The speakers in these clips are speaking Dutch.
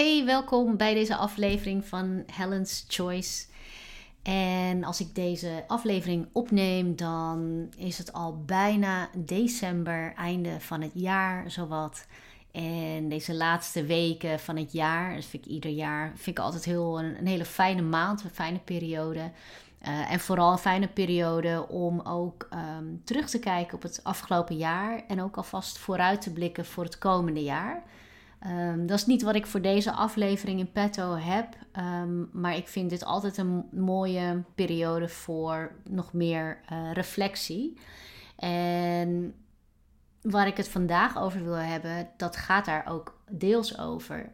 Hey, welkom bij deze aflevering van Helen's Choice. En als ik deze aflevering opneem, dan is het al bijna december, einde van het jaar, zowat. En deze laatste weken van het jaar, dat vind ik ieder jaar, vind ik altijd heel, een, hele fijne maand, een fijne periode. Uh, en vooral een fijne periode om ook um, terug te kijken op het afgelopen jaar en ook alvast vooruit te blikken voor het komende jaar. Um, dat is niet wat ik voor deze aflevering in petto heb, um, maar ik vind dit altijd een mooie periode voor nog meer uh, reflectie. En waar ik het vandaag over wil hebben, dat gaat daar ook deels over.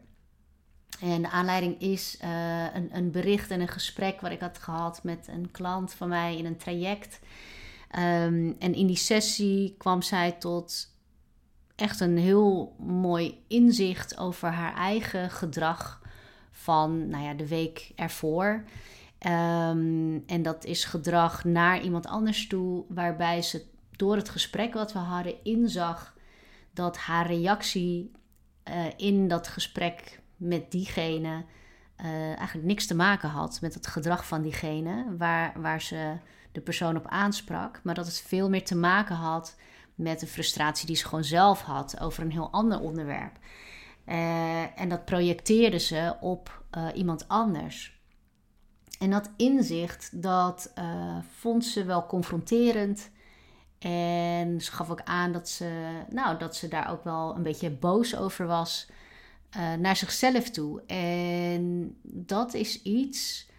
En de aanleiding is uh, een, een, bericht en een gesprek wat ik had gehad met een klant van mij in een traject. Um, en in die sessie kwam zij tot echt een heel mooi inzicht over haar eigen gedrag van nou ja, de week ervoor. Um, en dat is gedrag naar iemand anders toe, waarbij ze door het gesprek wat we hadden inzag dat haar reactie uh, in dat gesprek met diegene uh, eigenlijk niks te maken had met het gedrag van diegene waar, waar ze de persoon op aansprak, maar dat het veel meer te maken had met de frustratie die ze gewoon zelf had over een heel ander onderwerp. Uh, en dat projecteerde ze op uh, iemand anders. En dat inzicht, dat uh, vond ze wel confronterend. En ze gaf ook aan dat ze, nou, dat ze daar ook wel een beetje boos over was naar zichzelf toe. En dat is iets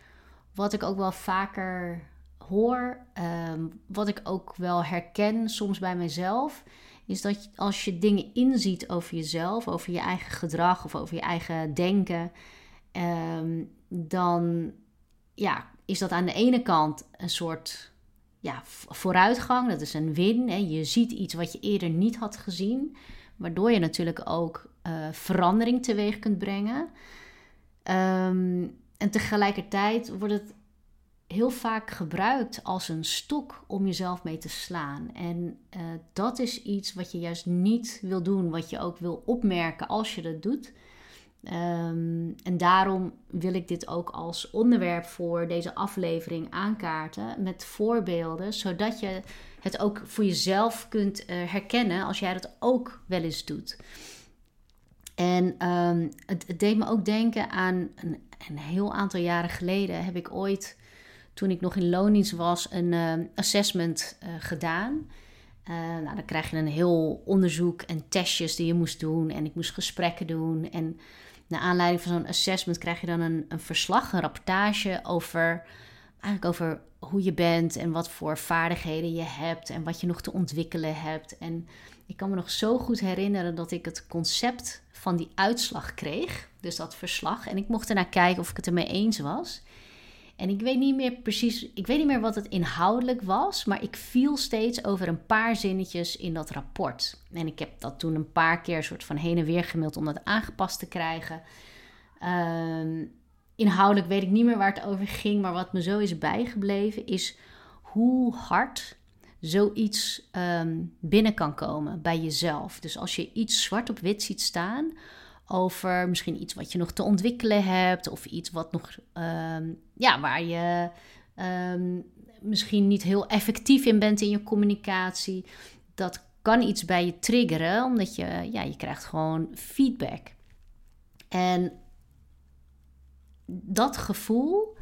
wat ik ook wel vaker hoor, ehm, wat ik ook wel herken soms bij mezelf, is dat als je dingen inziet over jezelf, over je eigen gedrag of over je eigen denken, ehm, dan ja, is dat aan de ene kant een soort ja, vooruitgang. Dat is een win. Hè. Je ziet iets wat je eerder niet had gezien, waardoor je natuurlijk ook uh, verandering teweeg kunt brengen. Um, en tegelijkertijd wordt het heel vaak gebruikt als een stok om jezelf mee te slaan. En uh, dat is iets wat je juist niet wil doen, wat je ook wil opmerken als je dat doet. Um, en daarom wil ik dit ook als onderwerp voor deze aflevering aankaarten met voorbeelden, zodat je het ook voor jezelf kunt uh, herkennen als jij dat ook wel eens doet. En um, het, het, deed me ook denken aan een, een heel aantal jaren geleden heb ik ooit toen ik nog in loondienst was, een uh, assessment uh, gedaan. Uh, nou, dan krijg je een heel onderzoek en testjes die je moest doen. En ik moest gesprekken doen. En naar aanleiding van zo'n assessment krijg je dan een, een verslag, een rapportage over, eigenlijk over hoe je bent en wat voor vaardigheden je hebt en wat je nog te ontwikkelen hebt. En ik kan me nog zo goed herinneren dat ik het concept van die uitslag kreeg, dus dat verslag. En ik mocht ernaar kijken of ik het ermee eens was. En ik weet niet meer precies, ik weet niet meer wat het inhoudelijk was, maar ik viel steeds over een paar zinnetjes in dat rapport. En ik heb dat toen een paar keer soort van heen en weer gemaild om dat aangepast te krijgen. Uh, inhoudelijk weet ik niet meer waar het over ging, maar wat me zo is bijgebleven is hoe hard zoiets um, binnen kan komen bij jezelf. Dus als je iets zwart op wit ziet staan over misschien iets wat je nog te ontwikkelen hebt of iets wat nog, um, ja, waar je um, misschien niet heel effectief in bent in je communicatie. Dat kan iets bij je triggeren, omdat je, ja, je krijgt gewoon feedback. En dat gevoel,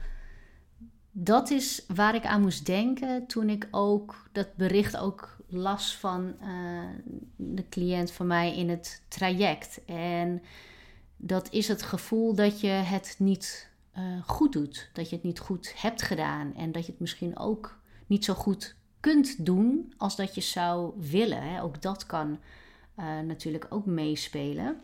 dat is waar ik aan moest denken toen ik ook dat bericht ook las van uh, de cliënt van mij in het traject. En dat is het gevoel dat je het niet uh, goed doet. Dat je het niet goed hebt gedaan. En dat je het misschien ook niet zo goed kunt doen als dat je zou willen. Hè. Ook dat kan uh, natuurlijk ook meespelen.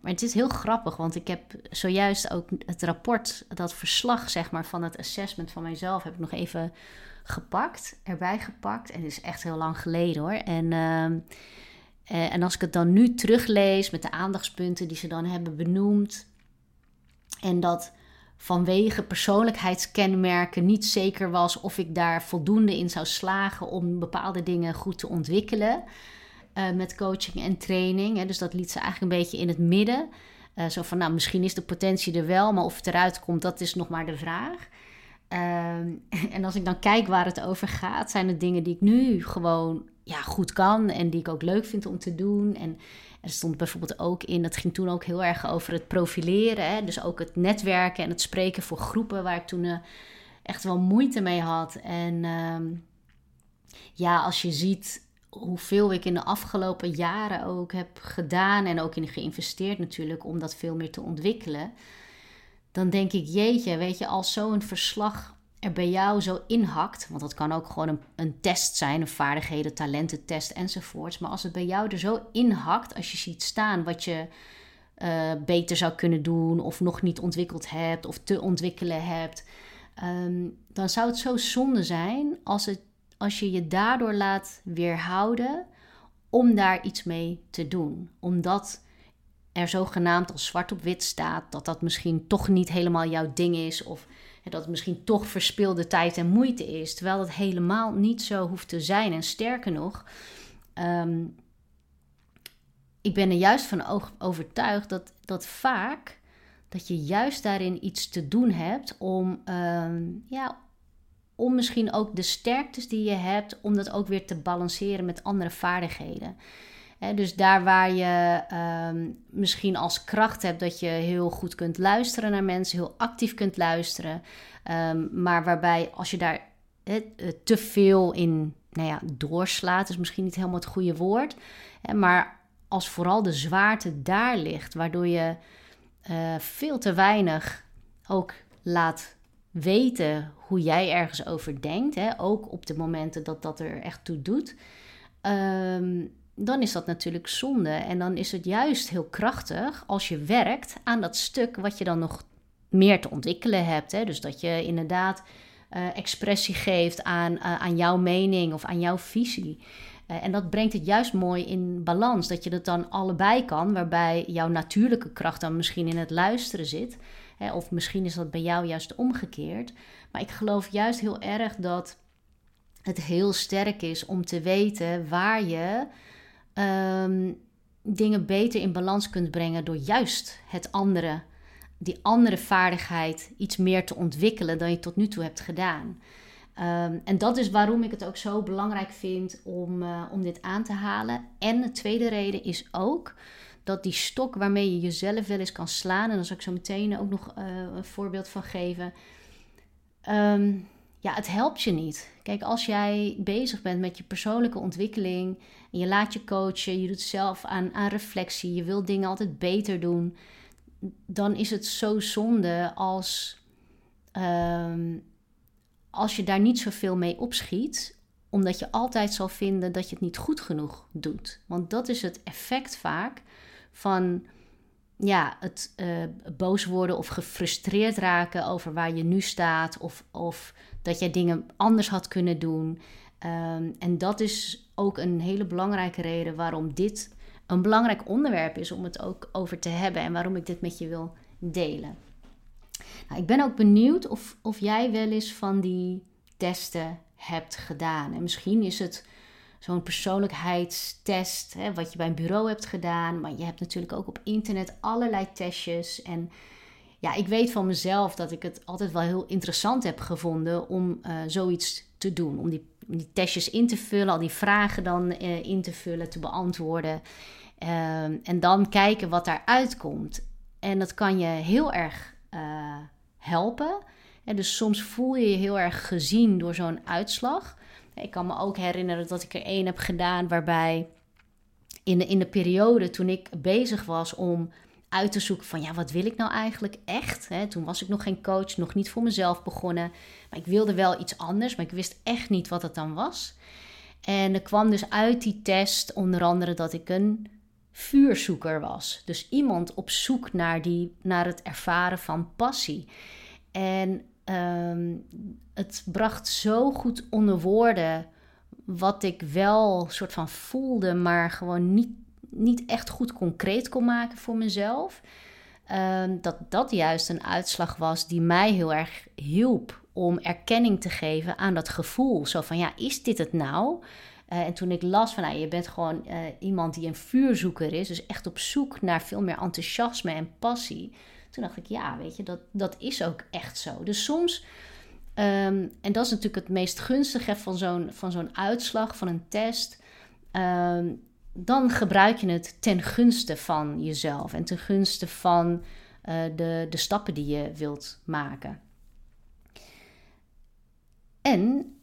Maar het is heel grappig, want ik heb zojuist ook het rapport, dat verslag zeg maar, van het assessment van mijzelf, heb ik nog even gepakt, erbij gepakt. En het is echt heel lang geleden hoor. En, uh, en als ik het dan nu teruglees met de aandachtspunten die ze dan hebben benoemd. En dat vanwege persoonlijkheidskenmerken niet zeker was of ik daar voldoende in zou slagen om bepaalde dingen goed te ontwikkelen. Uh, met coaching en training. Hè. Dus dat liet ze eigenlijk een beetje in het midden. Uh, zo van, nou, misschien is de potentie er wel, maar of het eruit komt, dat is nog maar de vraag. Ehm, en als ik dan kijk waar het over gaat, zijn het dingen die ik nu gewoon ja, goed kan en die ik ook leuk vind om te doen. En er stond bijvoorbeeld ook in, dat ging toen ook heel erg over het profileren. Hè? Dus ook het netwerken en het spreken voor groepen waar ik toen uh, echt wel moeite mee had. En ehm, ja, als je ziet hoeveel ik in de afgelopen jaren ook heb gedaan en ook in geïnvesteerd natuurlijk om dat veel meer te ontwikkelen. Dan denk ik, jeetje, weet je, als zo'n verslag er bij jou zo inhakt, want dat kan ook gewoon een, een test zijn, een vaardigheden, talententest enzovoorts. Maar als het bij jou er zo inhakt, als je ziet staan wat je uh, beter zou kunnen doen of nog niet ontwikkeld hebt of te ontwikkelen hebt, um, dan zou het zo zonde zijn als, het, als je je daardoor laat weerhouden om daar iets mee te doen. Omdat er zogenaamd als zwart op wit staat dat dat misschien toch niet helemaal jouw ding is of dat het misschien toch verspilde tijd en moeite is, terwijl dat helemaal niet zo hoeft te zijn. En sterker nog, um, ik ben er juist van overtuigd dat, dat vaak dat je juist daarin iets te doen hebt om, um, ja, om misschien ook de sterktes die je hebt, om dat ook weer te balanceren met andere vaardigheden dus daar waar je ehm, misschien als kracht hebt dat je heel goed kunt luisteren naar mensen, heel actief kunt luisteren, um, maar waarbij als je daar eh, te veel in nou ja, doorslaat, is misschien niet helemaal het goede woord, maar als vooral de zwaarte daar ligt, waardoor je uh, veel te weinig ook laat weten hoe jij ergens over denkt, ook op de momenten dat dat er echt toe doet. Um, dan is dat natuurlijk zonde. En dan is het juist heel krachtig als je werkt aan dat stuk wat je dan nog meer te ontwikkelen hebt. Hè? Dus dat je inderdaad uh, expressie geeft aan, uh, aan jouw mening of aan jouw visie. Uh, en dat brengt het juist mooi in balans. Dat je dat dan allebei kan, waarbij jouw natuurlijke kracht dan misschien in het luisteren zit. Hè? Of misschien is dat bij jou juist omgekeerd. Maar ik geloof juist heel erg dat het heel sterk is om te weten waar je Ehm, dingen beter in balans kunt brengen door juist het andere, die andere vaardigheid, iets meer te ontwikkelen dan je tot nu toe hebt gedaan. Ehm, en dat is waarom ik het ook zo belangrijk vind om, uh, om dit aan te halen. En de tweede reden is ook dat die stok waarmee je jezelf wel eens kan slaan, en daar zal ik zo meteen ook nog uh, een voorbeeld van geven. Um, ja, het helpt je niet. Kijk, als jij bezig bent met je persoonlijke ontwikkeling en je laat je coachen, je doet zelf aan, aan reflectie, je wil dingen altijd beter doen, dan is het zo zonde als, um, als je daar niet zoveel mee opschiet, omdat je altijd zal vinden dat je het niet goed genoeg doet. Want dat is het effect vaak van ja, het uh, boos worden of gefrustreerd raken over waar je nu staat. Of, of dat jij dingen anders had kunnen doen. Um, en dat is ook een hele belangrijke reden waarom dit een belangrijk onderwerp is om het ook over te hebben. En waarom ik dit met je wil delen. Nou, ik ben ook benieuwd of, of jij wel eens van die testen hebt gedaan. En misschien is het zo'n persoonlijkheidstest, hè, wat je bij een bureau hebt gedaan. Maar je hebt natuurlijk ook op internet allerlei testjes. En ja, ik weet van mezelf dat ik het altijd wel heel interessant heb gevonden om uh, zoiets te doen. Om die, die, testjes in te vullen, al die vragen dan uh, in te vullen, te beantwoorden. Uh, en dan kijken wat daaruit komt. En dat kan je heel erg eh, helpen. En dus soms voel je je heel erg gezien door zo'n uitslag. Ik kan me ook herinneren dat ik er één heb gedaan waarbij in de, in de periode toen ik bezig was om uit te zoeken van ja, wat wil ik nou eigenlijk echt? Hè? Toen was ik nog geen coach, nog niet voor mezelf begonnen. Maar ik wilde wel iets anders, maar ik wist echt niet wat het dan was. En er kwam dus uit die test onder andere dat ik een vuurzoeker was. Dus iemand op zoek naar, die, naar het ervaren van passie. En Ehm, het bracht zo goed onder woorden wat ik wel soort van voelde, maar gewoon niet, niet echt goed concreet kon maken voor mezelf. Um, dat dat juist een uitslag was die mij heel erg hielp om erkenning te geven aan dat gevoel. Zo van ja, is dit het nou? en toen ik las van, nou, je bent gewoon iemand die een vuurzoeker is, dus echt op zoek naar veel meer enthousiasme en passie. Toen dacht ik, ja, weet je, dat, dat is ook echt zo. Dus soms, ehm, en dat is natuurlijk het meest gunstige van zo'n, van zo'n uitslag, van een test. Ehm, dan gebruik je het ten gunste van jezelf en ten gunste van uh, de, de stappen die je wilt maken. En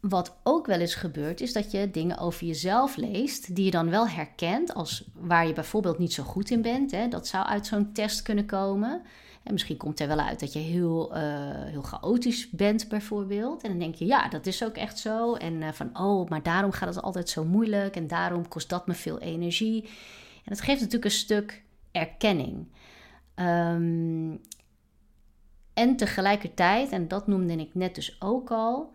wat ook wel eens gebeurt, is dat je dingen over jezelf leest die je dan wel herkent als waar je bijvoorbeeld niet zo goed in bent. Hè. Dat zou uit zo'n test kunnen komen. En misschien komt er wel uit dat je heel, uh, heel chaotisch bent, bijvoorbeeld. En dan denk je, ja, dat is ook echt zo. En uh, van, oh, maar daarom gaat het altijd zo moeilijk. En daarom kost dat me veel energie. En dat geeft natuurlijk een stuk erkenning. Um, en tegelijkertijd, en dat noemde ik net dus ook al,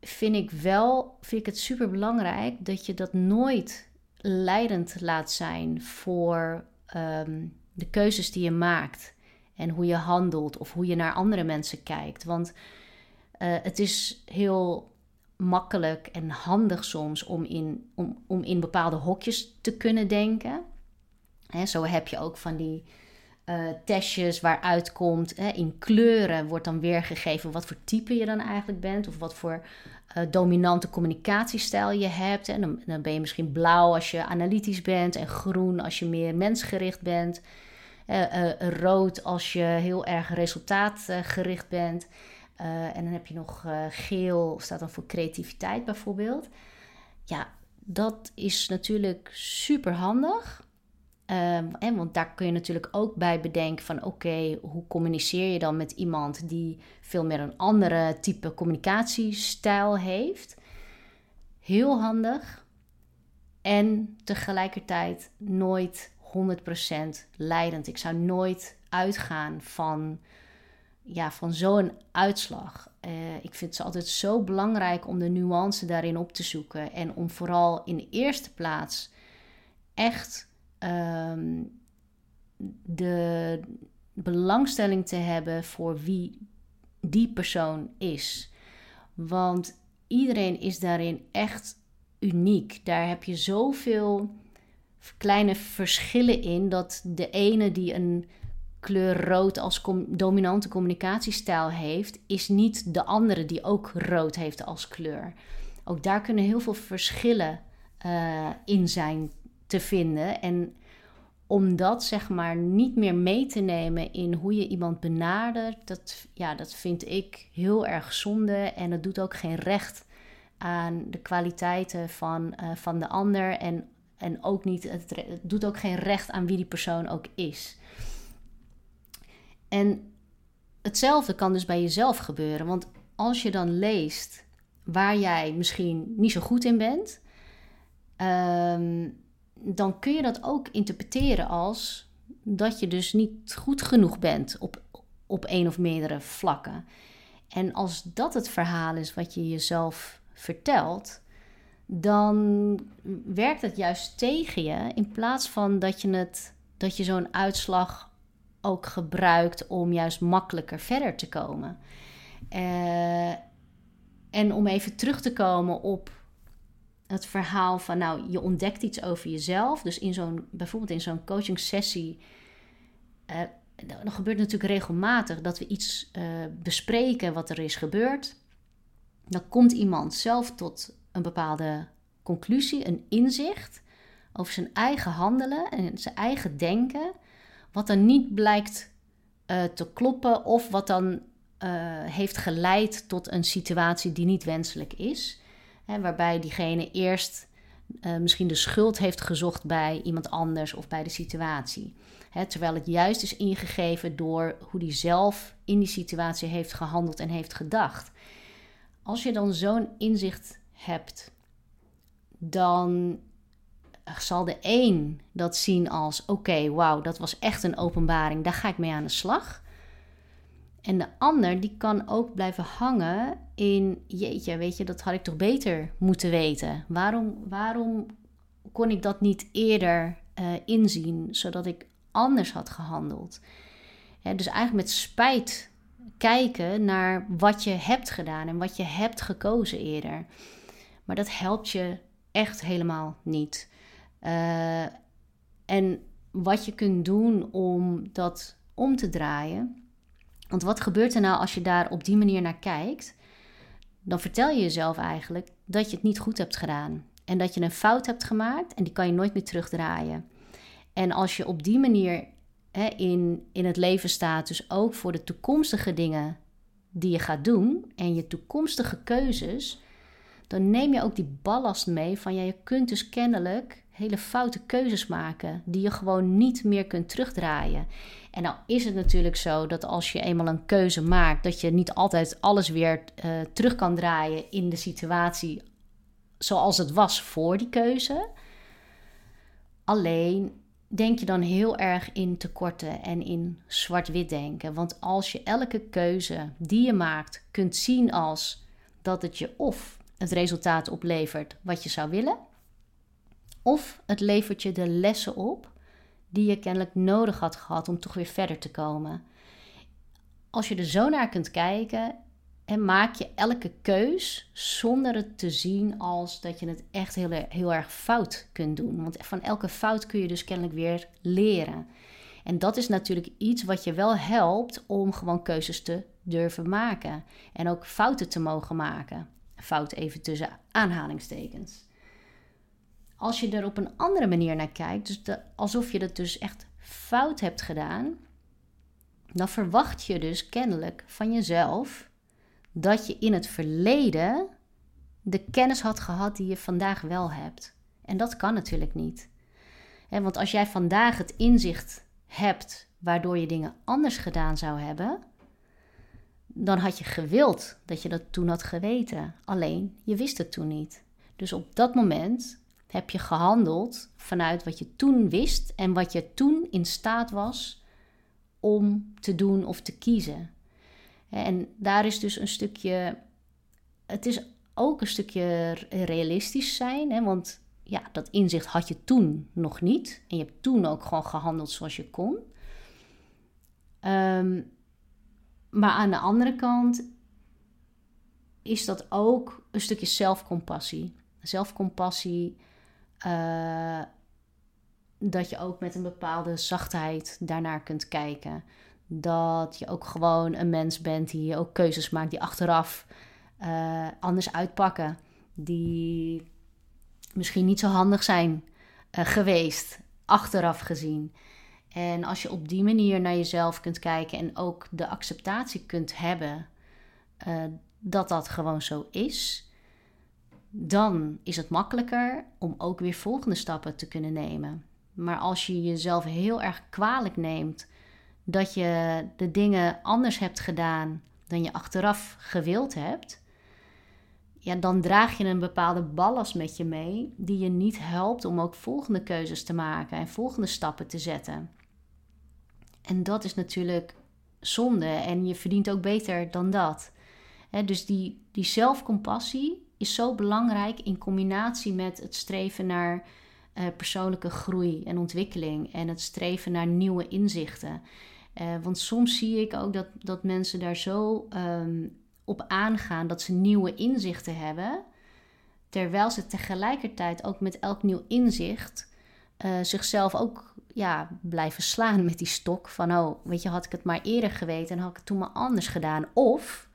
vind ik wel, vind ik het super belangrijk dat je dat nooit leidend laat zijn voor um, de keuzes die je maakt en hoe je handelt of hoe je naar andere mensen kijkt. Want uh, het is heel makkelijk en handig soms om in, om, om in bepaalde hokjes te kunnen denken. Zo heb je ook van die uh, testjes waaruit komt. In kleuren wordt dan weergegeven wat voor type je dan eigenlijk bent. Of wat voor uh, dominante communicatiestijl je hebt. En dan, dan, ben je misschien blauw als je analytisch bent. En groen als je meer mensgericht bent. Uh, rood als je heel erg resultaatgericht bent. en dan heb je nog geel, staat dan voor creativiteit bijvoorbeeld. Ja, dat is natuurlijk super handig. Um, en want daar kun je natuurlijk ook bij bedenken van oké, hoe communiceer je dan met iemand die veel meer een andere type communicatiestijl heeft. Heel handig en tegelijkertijd nooit 100% leidend. Ik zou nooit uitgaan van, ja, van zo'n uitslag. Uh, ik vind het altijd zo belangrijk om de nuance daarin op te zoeken en om vooral in de eerste plaats echt Ehm, de belangstelling te hebben voor wie die persoon is. Want iedereen is daarin echt uniek. Daar heb je zoveel kleine verschillen in dat de ene die een kleur rood als dominante communicatiestijl heeft, is niet de andere die ook rood heeft als kleur. Ook daar kunnen heel veel verschillen uh, in zijn te vinden. En om dat zeg maar niet meer mee te nemen in hoe je iemand benadert, dat, ja, dat vind ik heel erg zonde. En het doet ook geen recht aan de kwaliteiten van, uh, van de ander. En, en ook niet, het, doet ook geen recht aan wie die persoon ook is. En hetzelfde kan dus bij jezelf gebeuren. Want als je dan leest waar jij misschien niet zo goed in bent. Um, dan kun je dat ook interpreteren als dat je dus niet goed genoeg bent op, op één of meerdere vlakken. En als dat het verhaal is wat je jezelf vertelt, dan werkt het juist tegen je in plaats van dat je, het, dat je zo'n uitslag ook gebruikt om juist makkelijker verder te komen. Uh, en om even terug te komen op het verhaal van, nou, je ontdekt iets over jezelf. Dus in zo'n, bijvoorbeeld in zo'n coaching sessie, uh, dan gebeurt natuurlijk regelmatig dat we iets uh, bespreken wat er is gebeurd. Dan komt iemand zelf tot een bepaalde conclusie, een inzicht over zijn eigen handelen en zijn eigen denken, wat dan niet blijkt uh, te kloppen of wat dan heeft geleid tot een situatie die niet wenselijk is. Hè, waarbij diegene eerst uh, misschien de schuld heeft gezocht bij iemand anders of bij de situatie. Terwijl het juist is ingegeven door hoe die zelf in die situatie heeft gehandeld en heeft gedacht. Als je dan zo'n inzicht hebt, dan zal de een dat zien als: oké, wauw, dat was echt een openbaring, daar ga ik mee aan de slag. En de ander die kan ook blijven hangen in, jeetje, weet je, dat had ik toch beter moeten weten. Waarom, waarom kon ik dat niet eerder uh, inzien, zodat ik anders had gehandeld? dus eigenlijk met spijt kijken naar wat je hebt gedaan en wat je hebt gekozen eerder. Maar dat helpt je echt helemaal niet. Uh, en wat je kunt doen om dat om te draaien. Want wat gebeurt er nou als je daar op die manier naar kijkt? Dan vertel je jezelf eigenlijk dat je het niet goed hebt gedaan. En dat je een fout hebt gemaakt en die kan je nooit meer terugdraaien. En als je op die manier hè, in, in het leven staat, dus ook voor de toekomstige dingen die je gaat doen en je toekomstige keuzes, dan neem je ook die ballast mee van ja, je kunt dus kennelijk hele foute keuzes maken die je gewoon niet meer kunt terugdraaien. En nou is het natuurlijk zo dat als je eenmaal een keuze maakt, dat je niet altijd alles weer uh, terug kan draaien in de situatie zoals het was voor die keuze. Alleen denk je dan heel erg in tekorten en in zwart-wit denken. Want als je elke keuze die je maakt kunt zien als dat het je of het resultaat oplevert wat je zou willen, of het levert je de lessen op die je kennelijk nodig had gehad om toch weer verder te komen. Als je er zo naar kunt kijken en maak je elke keus zonder het te zien als dat je het echt heel, heel erg fout kunt doen. Want van elke fout kun je dus kennelijk weer leren. En dat is natuurlijk iets wat je wel helpt om gewoon keuzes te durven maken. En ook fouten te mogen maken. Fout even tussen aanhalingstekens. Als je er op een andere manier naar kijkt, dus alsof je het dus echt fout hebt gedaan, dan verwacht je dus kennelijk van jezelf dat je in het verleden de kennis had gehad die je vandaag wel hebt. En dat kan natuurlijk niet. want als jij vandaag het inzicht hebt waardoor je dingen anders gedaan zou hebben, dan had je gewild dat je dat toen had geweten. Alleen je wist het toen niet. Dus op dat moment heb je gehandeld vanuit wat je toen wist en wat je toen in staat was om te doen of te kiezen. En daar is dus een stukje. Het is ook een stukje realistisch zijn, hè, want ja, dat inzicht had je toen nog niet. En je hebt toen ook gewoon gehandeld zoals je kon. Ehm, maar aan de andere kant is dat ook een stukje zelfcompassie. Zelfcompassie, uh, dat je ook met een bepaalde zachtheid daarnaar kunt kijken. Dat je ook gewoon een mens bent die ook keuzes maakt die achteraf uh, anders uitpakken. Die misschien niet zo handig zijn uh, geweest, achteraf gezien. En als je op die manier naar jezelf kunt kijken en ook de acceptatie kunt hebben uh, dat dat gewoon zo is, dan is het makkelijker om ook weer volgende stappen te kunnen nemen. Maar als je jezelf heel erg kwalijk neemt dat je de dingen anders hebt gedaan dan je achteraf gewild hebt, ja, dan draag je een bepaalde ballast met je mee die je niet helpt om ook volgende keuzes te maken en volgende stappen te zetten. En dat is natuurlijk zonde en je verdient ook beter dan dat. dus die, die zelfcompassie is zo belangrijk in combinatie met het streven naar uh, persoonlijke groei en ontwikkeling en het streven naar nieuwe inzichten. Uh, want soms zie ik ook dat, dat mensen daar zo um, op aangaan dat ze nieuwe inzichten hebben, terwijl ze tegelijkertijd ook met elk nieuw inzicht uh, zichzelf ook ja, blijven slaan met die stok van, oh, weet je, had ik het maar eerder geweten en had ik het toen maar anders gedaan. Of,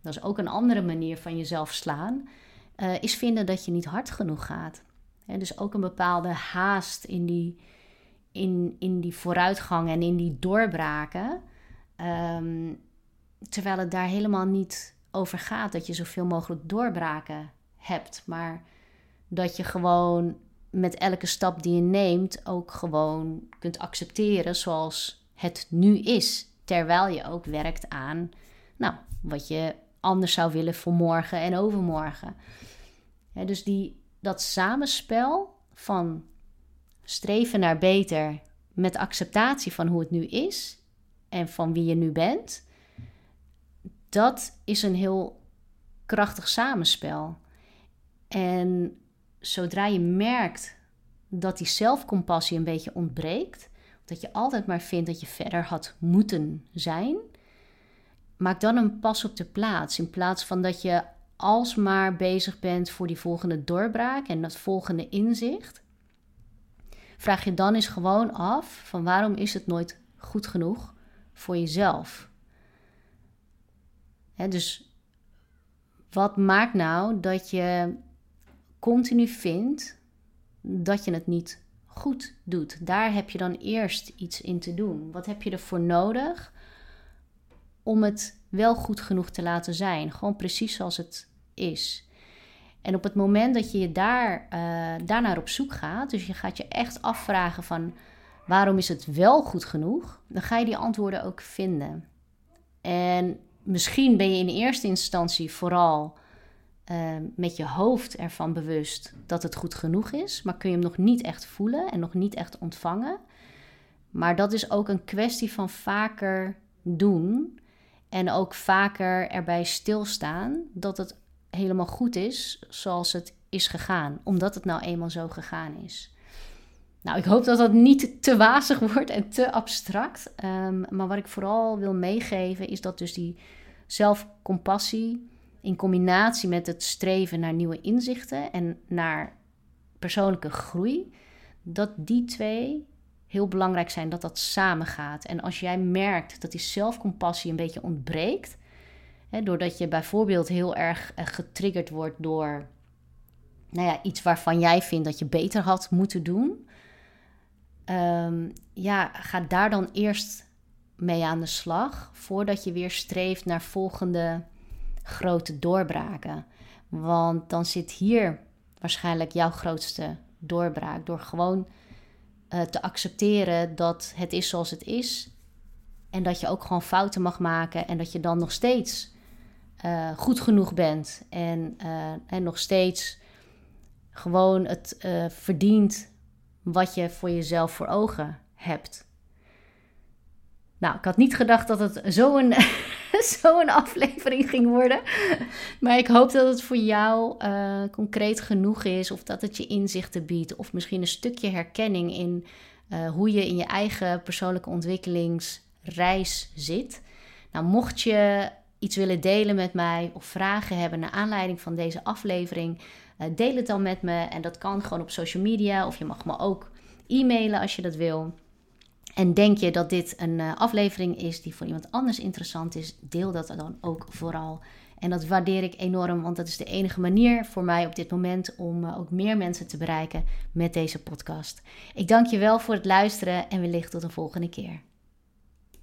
dat is ook een andere manier van jezelf slaan, uh, is vinden dat je niet hard genoeg gaat. Dus ook een bepaalde haast in die, in, in die vooruitgang en in die doorbraken. Um, terwijl het daar helemaal niet over gaat dat je zoveel mogelijk doorbraken hebt, maar dat je gewoon met elke stap die je neemt ook gewoon kunt accepteren zoals het nu is, terwijl je ook werkt aan nou, wat je anders zou willen voor morgen en overmorgen. dus die, dat samenspel van streven naar beter met acceptatie van hoe het nu is en van wie je nu bent, dat is een heel krachtig samenspel. En zodra je merkt dat die zelfcompassie een beetje ontbreekt, dat je altijd maar vindt dat je verder had moeten zijn, maak dan een pas op de plaats. In plaats van dat je alsmaar bezig bent voor die volgende doorbraak en dat volgende inzicht, vraag je dan eens gewoon af van waarom is het nooit goed genoeg voor jezelf? Dus wat maakt nou dat je continu vindt dat je het niet goed doet? Daar heb je dan eerst iets in te doen. Wat heb je ervoor nodig om het wel goed genoeg te laten zijn? Gewoon precies zoals het is. En op het moment dat je je daar, uh, daarnaar op zoek gaat, dus je gaat je echt afvragen van waarom is het wel goed genoeg, dan ga je die antwoorden ook vinden. En misschien ben je in eerste instantie vooral uh, met je hoofd ervan bewust dat het goed genoeg is, maar kun je hem nog niet echt voelen en nog niet echt ontvangen. Maar dat is ook een kwestie van vaker doen en ook vaker erbij stilstaan dat het helemaal goed is zoals het is gegaan, omdat het nou eenmaal zo gegaan is. Nou, ik hoop dat dat niet te wazig wordt en te abstract. Um, maar wat ik vooral wil meegeven is dat dus die zelfcompassie in combinatie met het streven naar nieuwe inzichten en naar persoonlijke groei, dat die twee heel belangrijk zijn, dat dat samengaat. En als jij merkt dat die zelfcompassie een beetje ontbreekt, hè, doordat je bijvoorbeeld heel erg eh, getriggerd wordt door nou ja, iets waarvan jij vindt dat je beter had moeten doen, um, ja, ga daar dan eerst mee aan de slag voordat je weer streeft naar volgende grote doorbraken. Want dan zit hier waarschijnlijk jouw grootste doorbraak door gewoon uh, te accepteren dat het is zoals het is en dat je ook gewoon fouten mag maken en dat je dan nog steeds uh, goed genoeg bent en, uh, en nog steeds gewoon het verdient wat je voor jezelf voor ogen hebt. Nou, ik had niet gedacht dat het zo'n zo'n aflevering ging worden. Maar ik hoop dat het voor jou uh, concreet genoeg is. Of dat het je inzichten biedt. Of misschien een stukje herkenning in uh, hoe je in je eigen persoonlijke ontwikkelingsreis zit. Nou, mocht je iets willen delen met mij of vragen hebben naar aanleiding van deze aflevering, uh, deel het dan met me. En dat kan gewoon op social media. Of je mag me ook e-mailen als je dat wil. En denk je dat dit een uh, aflevering is die voor iemand anders interessant is, deel dat dan ook vooral. En dat waardeer ik enorm, want dat is de enige manier voor mij op dit moment om uh, ook meer mensen te bereiken met deze podcast. Ik dank je wel voor het luisteren en wellicht tot een volgende keer.